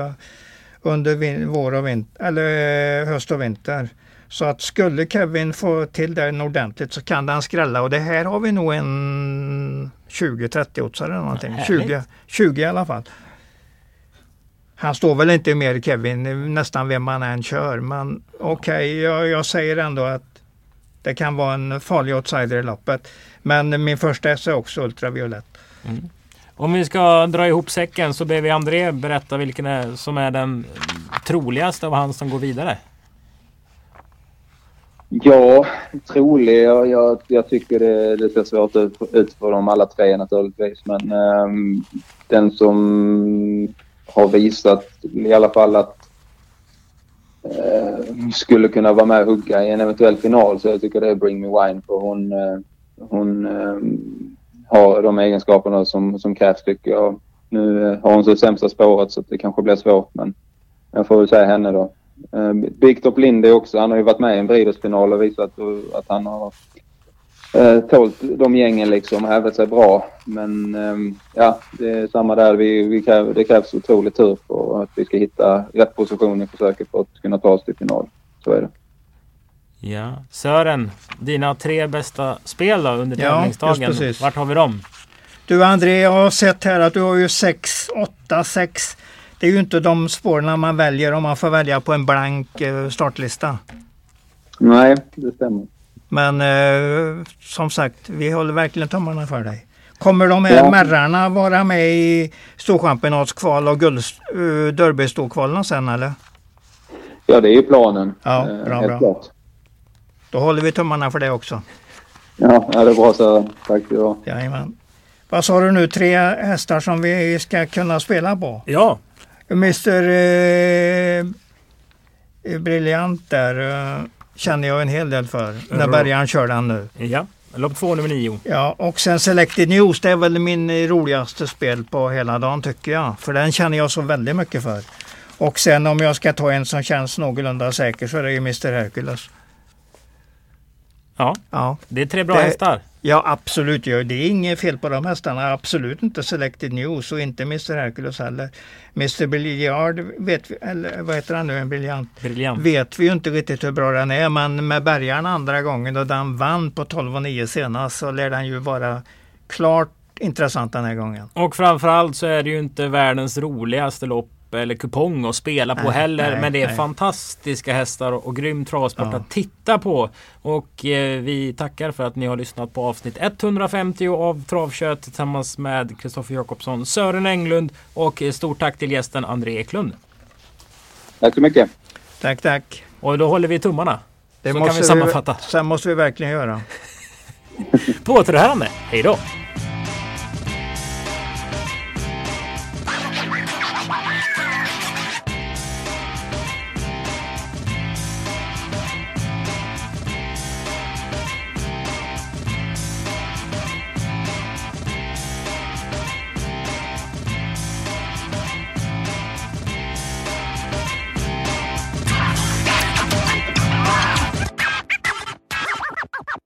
under vår och vinter, eller eh, höst och vinter. Så att skulle Kevin få till den ordentligt så kan den skrälla och det här har vi nog en 20-30 odds eller någonting. 20, 20 i alla fall. Han står väl inte mer Kevin, nästan vem man än kör. Men okej, okay, jag, jag, säger ändå att det kan vara en farlig outsider i loppet. Men min första S är också ultraviolett. Mm. Om vi ska dra ihop säcken så ber vi André berätta vilken är, som är den troligaste av hans som går vidare. Ja, trolig. Jag, jag, jag tycker det, det ser svårt ut, ut för dem alla tre naturligtvis. Men um, den som har visat i alla fall att uh, skulle kunna vara med och hugga i en eventuell final så jag tycker det är Bring Me Wine för hon, uh, hon eh, har de egenskaperna som, som krävs tycker jag. Nu eh, har hon så sämsta spåret så det kanske blir svårt men jag får väl säga henne då. Uh, Big Top Lindy också. Han har ju varit med i en Breeders-final och visat att han har eh, tålt de gängen liksom och hävdat sig bra. Men eh, ja, det är samma där. Vi, vi kräver, det krävs otroligt tur för att vi ska hitta rätt position i försöket för att kunna ta oss till final. Så är det. Ja. Sören, dina tre bästa spel då under ja, tävlingsdagen. Vart har vi dem? Du André, jag har sett här att du har ju 6, 8, 6. Det är ju inte de spåren man väljer om man får välja på en blank eh, startlista. Nej, det stämmer. Men eh, som sagt, vi håller verkligen tummarna för dig. Kommer de här ja. märrarna vara med i Storchampionatskval och guld, uh, Derbystorkvalen sen eller? Ja, det är ju planen. Ja, eh, bra, bra. Klart. Då håller vi tummarna för det också. Ja, det är bra så. Tack ska du ha. Jajamän. Vad sa du nu, tre hästar som vi ska kunna spela på? Ja. Mr eh, Briljant där eh, känner jag en hel del för. När Bergan kör den nu. Ja. Lopp två, nummer nio. Ja, och sen Selected News, det är väl min roligaste spel på hela dagen tycker jag. För den känner jag så väldigt mycket för. Och sen om jag ska ta en som känns någorlunda säker så är det ju Mr Hercules. Ja, ja. det är tre bra det, hästar. Ja, absolut. Ja. Det är inget fel på de hästarna. Absolut inte Selected News och inte Mr Hercules heller. Mr Billiard vet vi, eller vad heter han nu, en briljant? briljant. Vet vi ju inte riktigt hur bra den är, men med Bergaren andra gången då den vann på 12 och 9 senast så lär den ju vara klart intressant den här gången. Och framförallt så är det ju inte världens roligaste lopp eller kupong att spela på nej, heller. Nej, men det är nej. fantastiska hästar och, och grym travsport ja. att titta på. Och eh, vi tackar för att ni har lyssnat på avsnitt 150 av Travkött tillsammans med Kristoffer Jakobsson, Sören Englund och eh, stort tack till gästen André Eklund. Tack så mycket. Tack, tack. Och då håller vi tummarna. Det så kan vi sammanfatta. Vi, sen måste vi verkligen göra. på återhörande. Hej då!